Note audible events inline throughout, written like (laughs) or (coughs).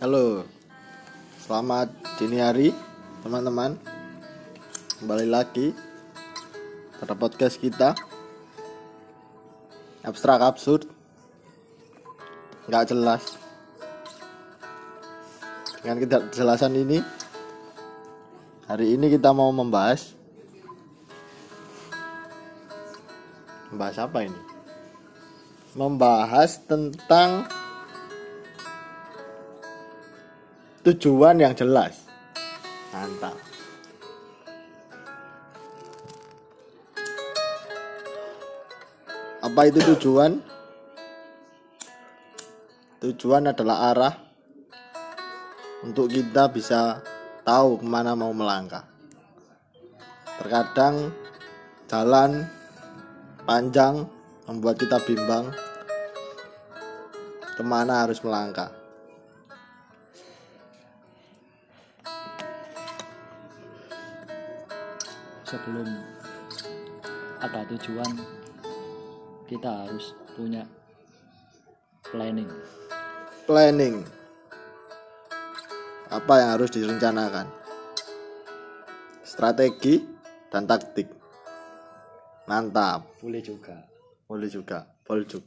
Halo, selamat dini hari teman-teman. Kembali lagi pada podcast kita. Abstrak absurd, nggak jelas. Dengan ketidakjelasan ini, hari ini kita mau membahas membahas apa ini? Membahas tentang tujuan yang jelas. Mantap. Apa itu tujuan? Tujuan adalah arah untuk kita bisa tahu ke mana mau melangkah. Terkadang jalan panjang membuat kita bimbang ke mana harus melangkah. Sebelum ada tujuan kita harus punya planning. Planning. Apa yang harus direncanakan? Strategi dan taktik. Mantap. Boleh juga. Boleh juga. Poljuk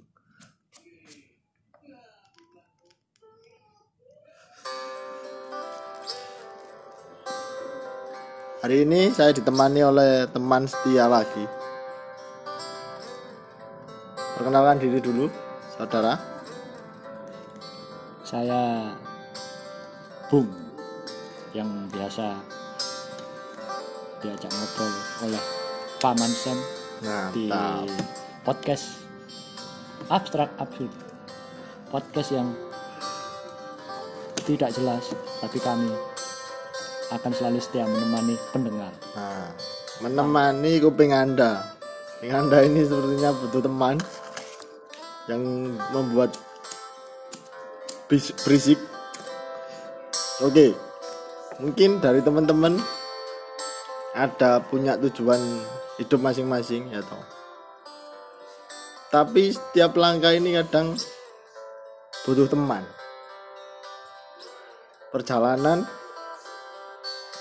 hari ini saya ditemani oleh teman setia lagi. Perkenalkan diri dulu saudara. Saya Bung yang biasa diajak ngobrol oleh Paman Sam di podcast abstrak absurd. Podcast yang tidak jelas tapi kami akan selalu setia menemani pendengar Nah, menemani kuping Anda. Kuping Anda ini sepertinya butuh teman yang membuat berisik. Oke, mungkin dari teman-teman ada punya tujuan hidup masing-masing ya toh. Tapi setiap langkah ini kadang butuh teman. Perjalanan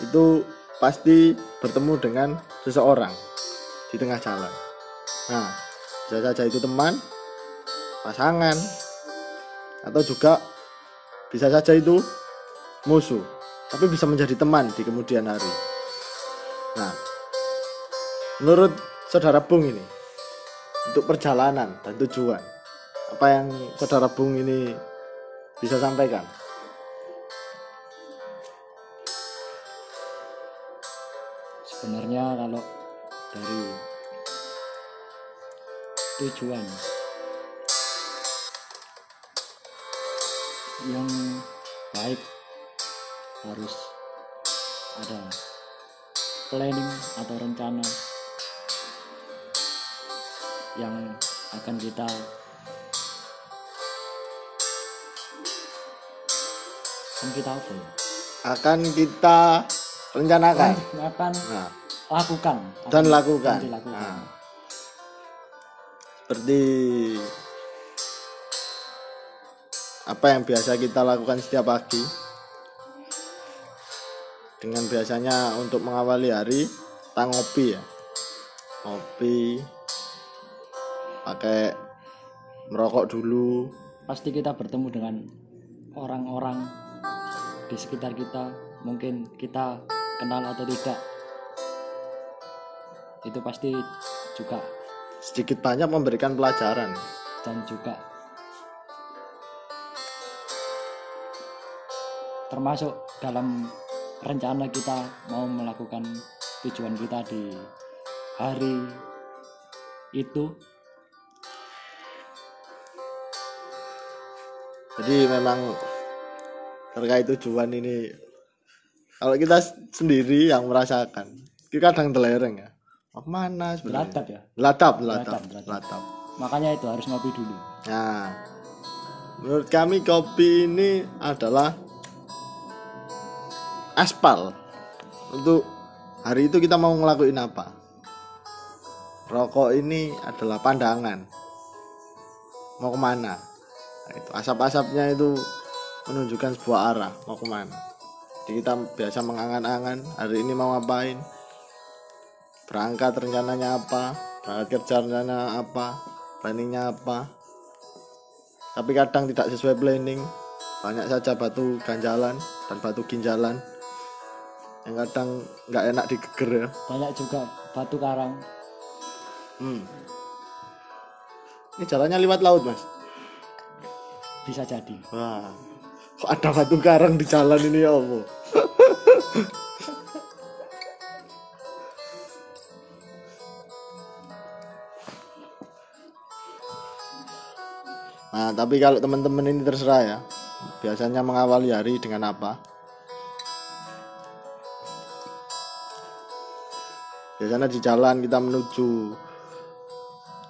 itu pasti bertemu dengan seseorang di tengah jalan. Nah, bisa saja itu teman, pasangan, atau juga bisa saja itu musuh, tapi bisa menjadi teman di kemudian hari. Nah, menurut saudara Bung ini, untuk perjalanan dan tujuan, apa yang saudara Bung ini bisa sampaikan? Kalau dari tujuan yang baik harus ada planning atau rencana yang akan kita akan kita apa ya? Akan kita rencanakan. akan Nah, lakukan. Dan lakukan. dilakukan. Nah, seperti apa yang biasa kita lakukan setiap pagi. Dengan biasanya untuk mengawali hari kita ngopi ya. Ngopi pakai merokok dulu. Pasti kita bertemu dengan orang-orang di sekitar kita. Mungkin kita kenal atau tidak itu pasti juga sedikit banyak memberikan pelajaran. dan juga termasuk dalam rencana kita mau melakukan tujuan kita di hari itu. Jadi memang terkait tujuan ini kalau kita sendiri yang merasakan kita kadang telereng ya mau mana sebenarnya? Latap ya? Latap latap Latap, latap. latap makanya itu harus ngopi dulu. Nah menurut kami kopi ini adalah aspal. Untuk hari itu kita mau ngelakuin apa? Rokok ini adalah pandangan. Mau ke mana? Nah, itu asap-asapnya itu menunjukkan sebuah arah. Mau ke mana? Jadi kita biasa mengangan-angan hari ini mau ngapain berangkat rencananya apa? Berangkat kerja rencana apa? Planningnya apa? Tapi kadang tidak sesuai planning. Banyak saja batu ganjalan dan batu ginjalan yang kadang nggak enak digeger ya. Banyak juga batu karang. Hmm. ini jalannya lewat laut mas. Bisa jadi. Wah. Kok ada batu karang di jalan ini ya Allah (laughs) Nah, tapi kalau teman-teman ini terserah ya. Biasanya mengawali hari dengan apa? Biasanya di jalan kita menuju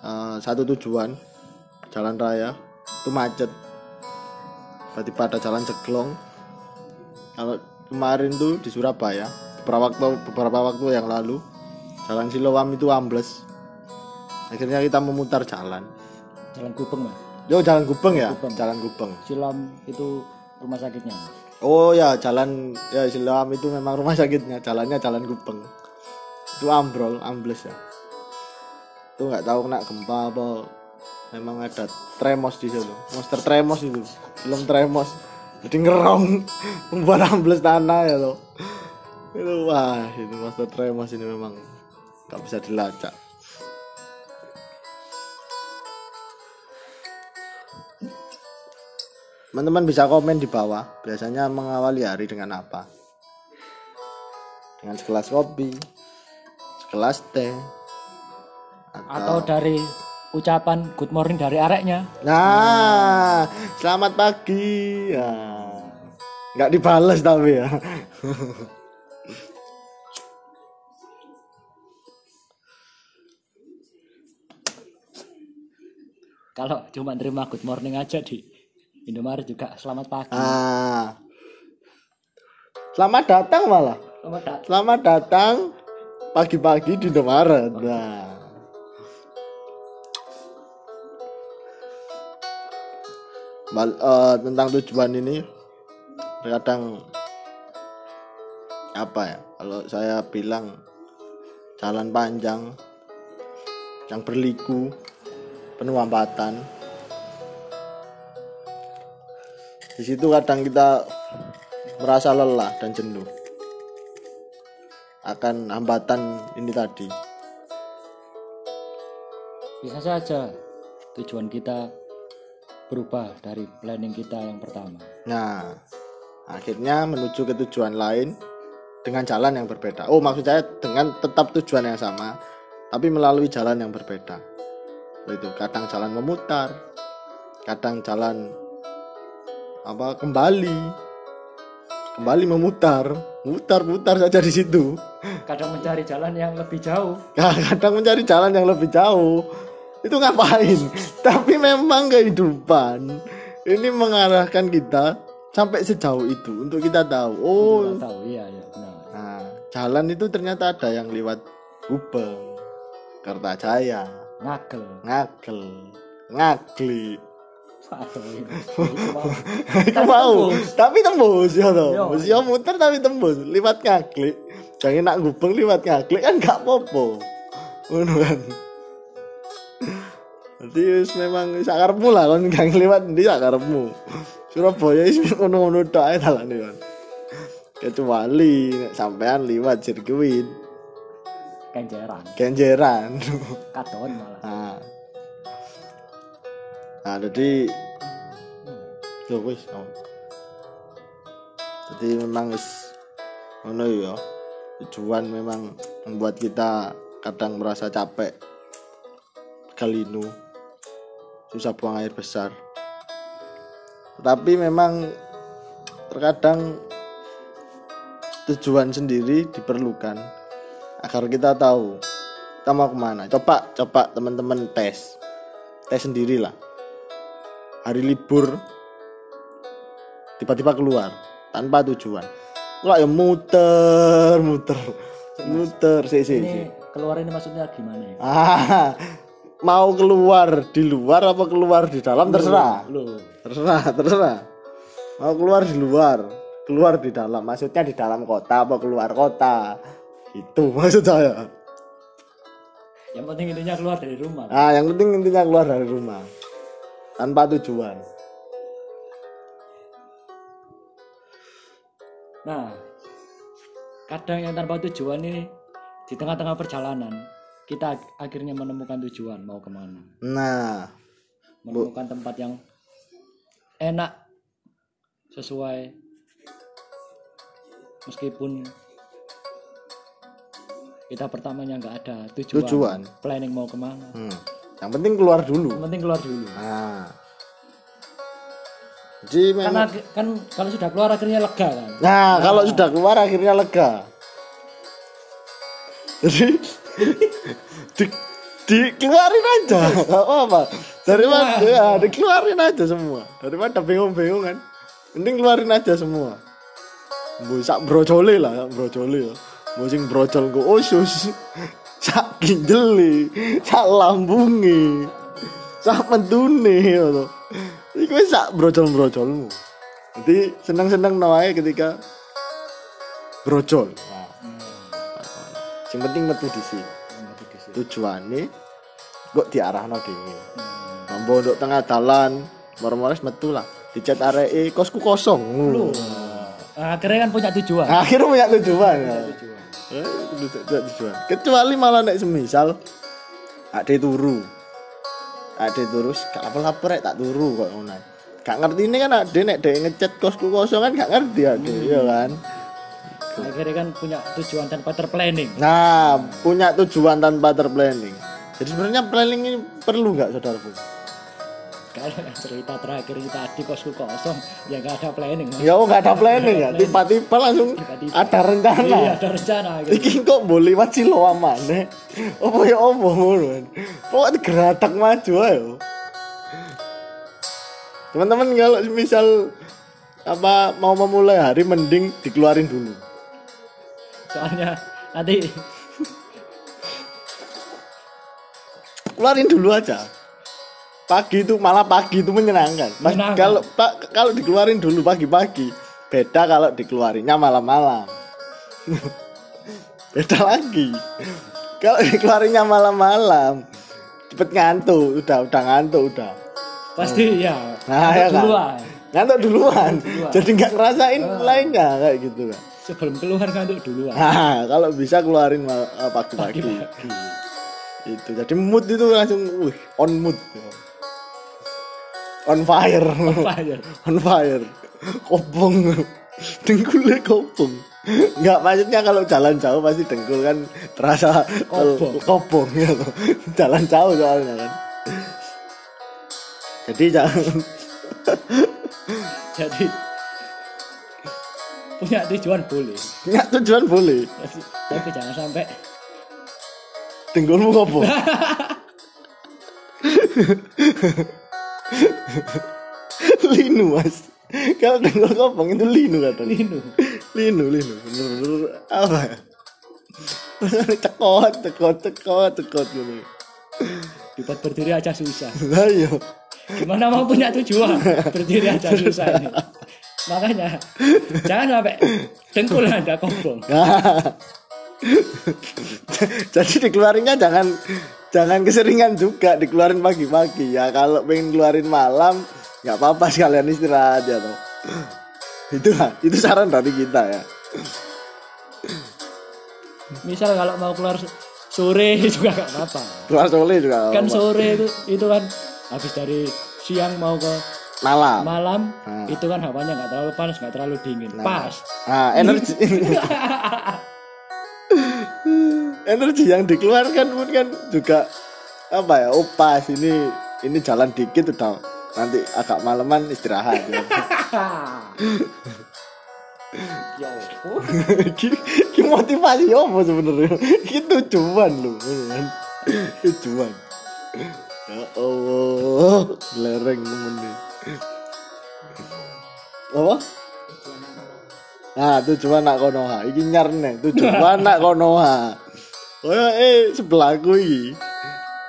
eh, satu tujuan, jalan raya, itu macet. Tiba-tiba ada jalan ceglong. Kalau kemarin tuh di Surabaya, beberapa waktu beberapa waktu yang lalu, jalan Siloam itu ambles. Akhirnya kita memutar jalan. jalan kupeng mas Yo jalan Gubeng ya, Gubeng. jalan Gubeng. silam itu rumah sakitnya. Oh ya jalan ya Siloam itu memang rumah sakitnya, jalannya jalan Gubeng. Itu ambrol, ambles ya. Itu nggak tahu kena gempa apa memang ada tremos di situ. Monster tremos itu, film tremos. Jadi ngerong (laughs) membuat ambles tanah ya loh. Itu wah, itu monster tremos ini memang nggak bisa dilacak. Teman-teman bisa komen di bawah. Biasanya mengawali hari dengan apa? Dengan segelas kopi, segelas teh, atau dari ucapan good morning dari areknya Nah, selamat pagi. Ya. Nggak dibales tapi ya. kalau cuma terima good morning aja di Indomaret juga selamat pagi Ah. Selamat datang malah. selamat datang Selamat datang pagi-pagi di Indomaret. Nah. Bal- eh, tentang tujuan ini kadang apa ya kalau saya bilang jalan panjang yang berliku penuh hambatan di situ kadang kita merasa lelah dan jenuh akan hambatan ini tadi bisa saja tujuan kita berubah dari planning kita yang pertama Nah, akhirnya menuju ke tujuan lain dengan jalan yang berbeda. Oh, maksud saya dengan tetap tujuan yang sama, tapi melalui jalan yang berbeda. Itu kadang jalan memutar, kadang jalan apa kembali, kembali memutar, mutar-mutar saja di situ. kadang mencari jalan yang lebih jauh (laughs) Kadang mencari jalan yang lebih jauh. Itu ngapain? (laughs) Tapi memang kehidupan ini mengarahkan kita sampai sejauh itu untuk kita tahu. Oh, Nggak tahu iya iya benar Nah, jalan itu ternyata ada yang lewat Gubeng, Kertajaya, ngagel Ngagel, Ngagli. Itu mau. Tapi tembus ya toh. Yo. Mesti yo muter tapi tembus lewat Ngagli. Jangan nak Gubeng lewat Ngagli kan gak apa-apa. Ngono kan. Jadi wis memang sakarepmu lah kon gak lewat ndi sakarepmu. Surabaya wis ngono-ngono tok ae dalane kan. Kecuali sampean liwat sirkuit kenjeran Kenjeran. katon malah Nah. Nah, jadi yo wis. oh. Jadi memang wis ngono ya. Tujuan memang membuat kita kadang merasa capek. Galinu. Susah buang air besar. Tapi memang terkadang tujuan sendiri diperlukan agar kita tahu kita mau ke mana coba coba teman-teman tes tes sendirilah hari libur tiba-tiba keluar tanpa tujuan. Wah ya muter muter muter sih sih ini keluar ini maksudnya gimana ya? Ah mau keluar di luar apa keluar di dalam? Terserah. Loh, terserah terserah. Mau keluar di luar keluar di dalam. Maksudnya di dalam kota apa keluar kota? Itu maksud saya. Yang penting intinya keluar dari rumah. Nah yang penting intinya keluar dari rumah tanpa tujuan. Nah kadang yang tanpa tujuan ini di tengah-tengah perjalanan kita ak- akhirnya menemukan tujuan mau ke mana. Nah menemukan tempat yang enak sesuai meskipun kita pertamanya nggak ada tujuan, Tujuan. planning mau ke mana. Hmm, yang penting keluar dulu yang penting keluar dulu nah jadi memang karena kan kalau sudah keluar akhirnya lega kan Nah, kalau sudah keluar akhirnya lega. Jadi (laughs) di, dikeluarin aja, nggak apa-apa. Daripada ya, dikeluarin aja semua. Daripada bingung-bingung kan. Mending keluarin aja semua. Bu sak brojole lah, sak brojole ya. Bu sing brojol usus. Sak ginjeli, sak lambunge, sak mentune ngono. Iku sak brojol-brojolmu. Jadi senang-senang nawae ketika brojol. Nah, Yang penting metu di sini. Tujuannya kok diarahno dhewe. Mambo untuk tengah dalan, moro-moro wis metu lah. Dicat areke kosku kosong. Loh, akhirnya kan punya tujuan Akhirnya punya tujuan ya. Eh, tidak tujuan. Kecuali malah nek semisal ade turu. Ade turu gak rek tak turu kok ngono. Gak ngerti ini kan ade nek dhek ngechat kosku kosong kan gak ngerti ade ya kan. akhirnya kan punya tujuan tanpa terplanning Nah, punya tujuan tanpa terplanning. Jadi sebenarnya planning ini perlu nggak saudaraku? Yang cerita terakhir kita di kosku kosong ya nggak ada planning. Ya oh nggak ada planning ya, tiba-tiba langsung Tiba-tiba. ada rencana. iya ada rencana gitu Iki kok boleh lewat silo amane. Apa ya apa ngono. Pokoknya geratak maju ayo. Teman-teman kalau misal apa mau memulai hari mending dikeluarin dulu. soalnya nanti Keluarin dulu aja. Pagi itu malah pagi itu menyenangkan. Pas- Menyenangkan. Kalau pak kalau dikeluarin dulu pagi-pagi, beda kalau dikeluarinnya malam-malam. (laughs) beda lagi. Kalau dikeluarinnya malam-malam, cepet ngantuk, udah udah ngantuk udah. pasti ya Nah, ya kan? duluan Ngantuk duluan. Duluan. Jadi nggak ngerasain lainnya kayak gitu kan. sebelum keluar ngantuk duluan Nah, kalau bisa keluarin eh, pagi-pagi. Itu. Jadi mood itu langsung wih, on mood. On fire. fire on fire. (laughs) Kopong. (laughs) Dengkulnya kopong. Enggak maksudnya kalau jalan jauh pasti dengkul kan terasa Kobong. kopong ya. (laughs) Jalan jauh soalnya kan. Jadi jangan jadi punya tujuan boleh punya tujuan boleh. tapi jangan sampai Dengkulmu kopong. (laughs) linu mas. Kalau dengkul kopong itu linu katanya. linu. Linu linu. Bener-bener apa? Ya (laughs) cekot cekot cekot cekot gitu. Dibuat berdiri aja susah. Ayo gimana mau punya tujuan? Berdiri aja susah ini. Makanya jangan sampai dengkul anda kobong. (laughs) Jadi dikeluarinnya jangan jangan keseringan juga dikeluarin pagi-pagi. Ya kalau pengen keluarin malam nggak apa-apa sekalian istirahat ya toh. Itu itu saran dari kita ya. Misal kalau mau keluar sore (laughs) juga gak apa-apa. Keluar sore juga nggak kan sore itu itu kan habis dari siang mau ke malam. malam Ah. itu kan hawanya nggak terlalu panas nggak terlalu dingin. Pas. Nah energi (laughs) energi yang dikeluarkan pun kan juga apa ya oh pas ini ini jalan dikit udah nanti agak malaman istirahat. (laughs) Ya. ya Ki- motivasi apa sebenarnya? Itu tujuan loh kan tujuan. Ya Allah lereng temen apa? Nah tujuan nak konoha iki nyarne tujuan nak konoha oh eh sebelahku iki.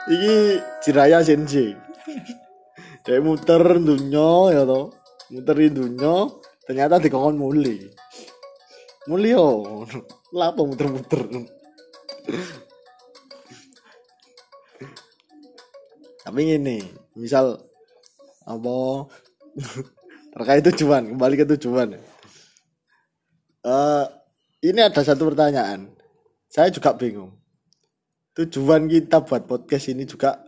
Iki Jiraya Sensei. Dia muter dunya ya to muteri dunya ternyata dikongkon muli. Muli yo. Lapo muter-muter? Tapi ini misal apa terkait tujuan kembali ke tujuan. Eh ini ada satu pertanyaan. Saya juga bingung tujuan kita buat podcast ini juga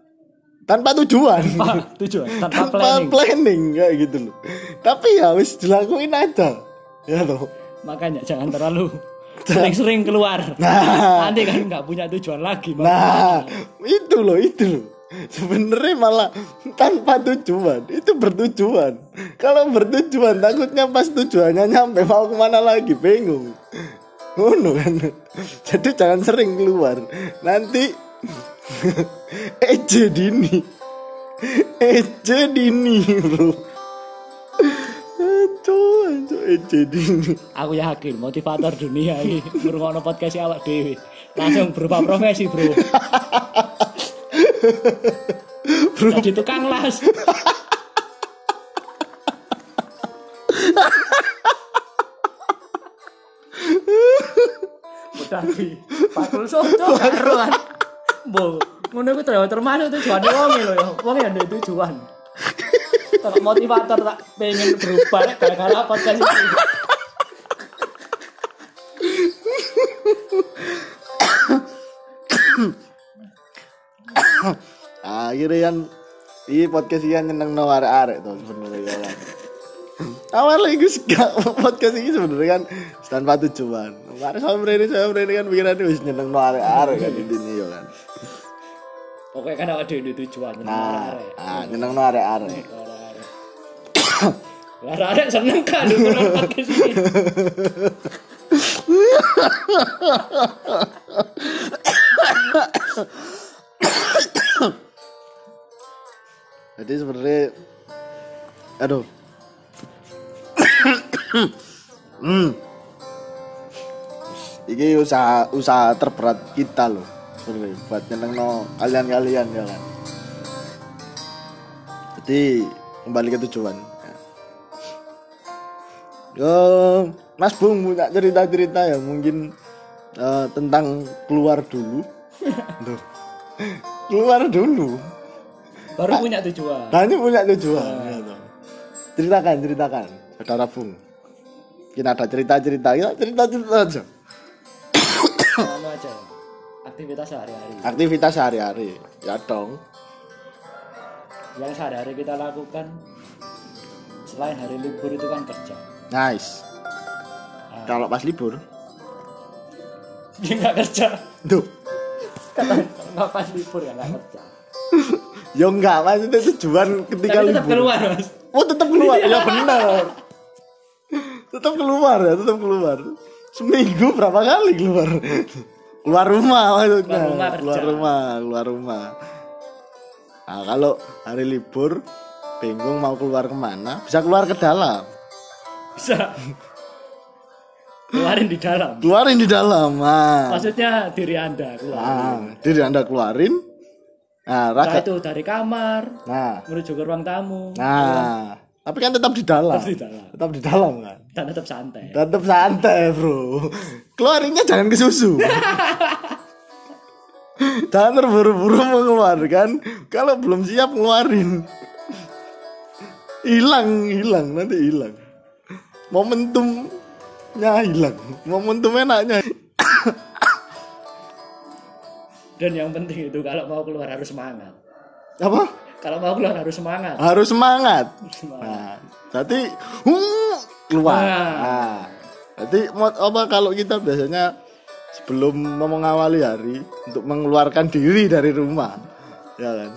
tanpa tujuan Pak, tujuan tanpa tanpa planning. planning kayak gitu loh tapi ya wis dilakuin aja ya loh Makanya jangan terlalu (laughs) sering-sering keluar. nah Nanti kan nggak punya tujuan lagi. Bang. nah itu loh itu loh sebenarnya malah tanpa tujuan itu bertujuan kalau bertujuan takutnya pas tujuannya nyampe mau ke mana lagi bingung ngono kan jadi jangan sering keluar nanti eje dini eje dini bro eje dini Aku yakin motivator dunia ini ngrungokno podcast awak dhewe. Langsung berubah profesi, Bro. Jadi tukang las. (laughs) Tapi Pakul soco karuan. Bo, ngono ku terus termasuk tujuane wong lho ya. Wong ya ndek tujuan. Kalau motivator tak pengen berubah gara-gara podcast ini. (coughs) akhirnya kan ini podcast kan nyeneng no arek-arek tuh sebenarnya ya awalnya itu gak podcast ini sebenarnya kan tanpa tujuan. Kemarin sama ini sama ini kan pikiran wis nyeneng no arek-arek kan intinya ya kan. Pokoknya kan awak dhewe tujuan nah arek. ah, nyeneng no arek-arek. Arek seneng kan dengerin podcast ini. jadi sebenarnya aduh hmm. ini usaha usaha terberat kita loh buat nyeneng no kalian kalian ya kan jadi kembali ke tujuan Yo, Mas Bung punya cerita-cerita ya mungkin eh, tentang keluar dulu. Duh. keluar dulu. Baru punya tujuan. Nah ini punya tujuan. ya toh. Ceritakan, ceritakan, saudara Bung. Mungkin ada cerita-cerita, ya cerita-cerita aja. Sama aja. Aktivitas sehari-hari. Aktivitas sehari-hari, ya dong. Yang sehari-hari kita lakukan selain hari libur itu kan kerja. Nice. Kalau pas libur, Dia (laughs) nggak kerja. tuh, nggak pas libur ya nggak kerja. (laughs) ya enggak, maksudnya tujuan ketika Tapi tetap libur. keluar mas. Oh tetap keluar, (laughs) ya benar. Tetap keluar ya, tetap keluar. Seminggu berapa kali keluar? keluar rumah maksudnya. Keluar rumah kerja. keluar rumah, keluar rumah. Nah, kalau hari libur bingung mau keluar ke mana, bisa keluar ke dalam. Bisa. Keluarin di dalam. Keluarin di dalam. Nah, Maksudnya diri anda keluar. nah diri anda keluarin. Nah, Nah itu dari kamar Nah, menuju ke ruang tamu. nah. Tapi kan tetap di dalam. Tetap di dalam. Tetap di dalam kan. Dan tetap santai. Tetap santai bro Keluarinnya jangan ke susu (laughs) Jangan terburu-buru mengeluarkan Kalau belum siap ngeluarin Hilang, hilang, nanti hilang Momentumnya hilang Momentum enaknya Dan yang penting itu kalau mau keluar harus semangat. Apa? Kalau mau keluar harus semangat. Harus semangat Semangat. Nah, jadi huh, keluar. Nah. Nah, jadi mau- apa kalau kita biasanya sebelum mengawali hari untuk mengeluarkan diri dari rumah, ya kan?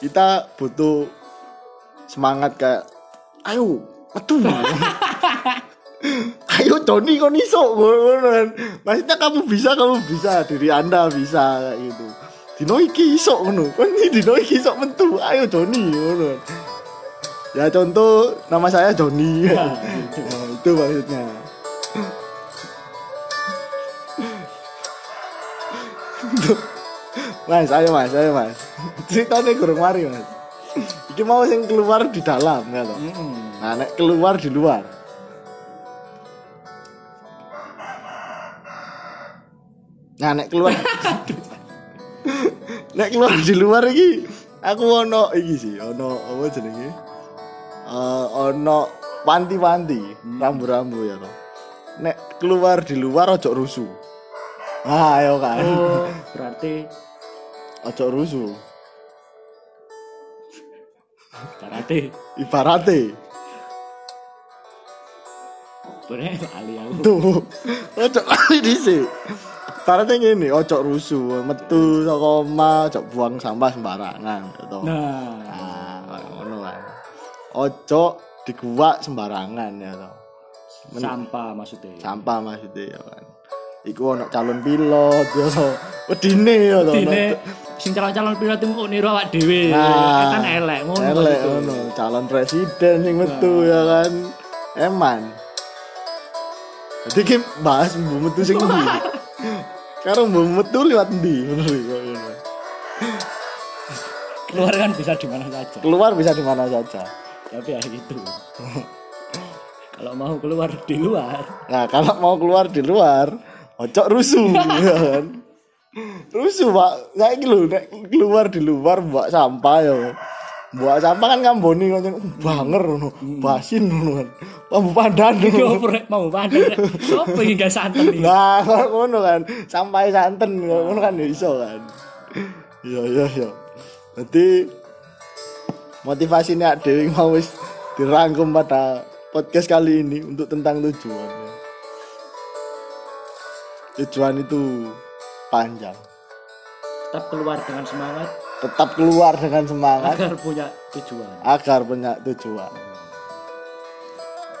Kita butuh semangat kayak, ayo, metu. (laughs) ayo kau iso ngono kan. Maksudnya kamu bisa, kamu bisa, diri Anda bisa kayak gitu. Dino iki iso ngono. Kan dino iki iso metu. Ayo Joni ngono. Ya contoh nama saya Joni. (laughs) Nah, itu maksudnya. mas, ayo mas, ayo mas. Ceritanya kurang mari mas. Iki mau yang keluar di dalam ya toh. Mm-mm. Nah, nek keluar di luar. Nah, nek keluar (laughs) Nek keluar di luar iki aku ono iki sih, ono apa jenenge? Eh ono panti-panti, rambu-rambu ya to. Nek keluar di luar ojo rusuh. Ah, ayo kan. Oh, (laughs) berarti Ojo rusuh. berarti Ibarate bener kali aku. tuh ojo kali dhisik. Ibarate ngene, ojo rusuh, metu saka omah, ojo buang sampah sembarangan gitu. Nah, Nah, ngono kan. Ojo diguwak sembarangan ya to. Men- sampah maksudnya. sampah maksudnya ya kan. Iku ono calon pilot ya to. Wedine ya to. Dine sing calon-calon pilot itu kok niru awak dhewe. Nah, kan elek ngono Elek ngono, calon presiden sing metu ya kan. Eman. Jadi ki bahas metu sing? (laughs) Karo mbu metu liwat ndi bener. Keluar kan bisa di mana saja. Keluar bisa di mana saja. Tapi ya gitu. Kalau mau keluar di luar, Nah, kalau mau keluar di luar, ojo rusuh (laughs) ya kan. Rusuh, Pak. Saya nek keluar di luar buat sampah ya. Buat sampah kan ngamboni ngono banger ngono, basin ngono kan. Pambu pandan. opo rek mau rek. Sopo iki gak santen iki? Nah, (laughs) ngono kan, sampai santen ngono kan ya iso kan. Iya, iya, iya. Jadi motivasinya Dewi mau wis dirangkum pada podcast kali ini untuk tentang tujuan. Tujuan itu panjang. Tetap keluar dengan semangat Tetap keluar dengan semangat agar punya tujuan. agar punya tujuan.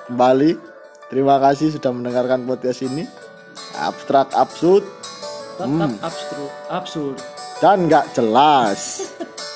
Kembali, terima kasih sudah mendengarkan podcast ini. Abstrak absurd Tetap absurd, absurd. dan nggak jelas. (laughs)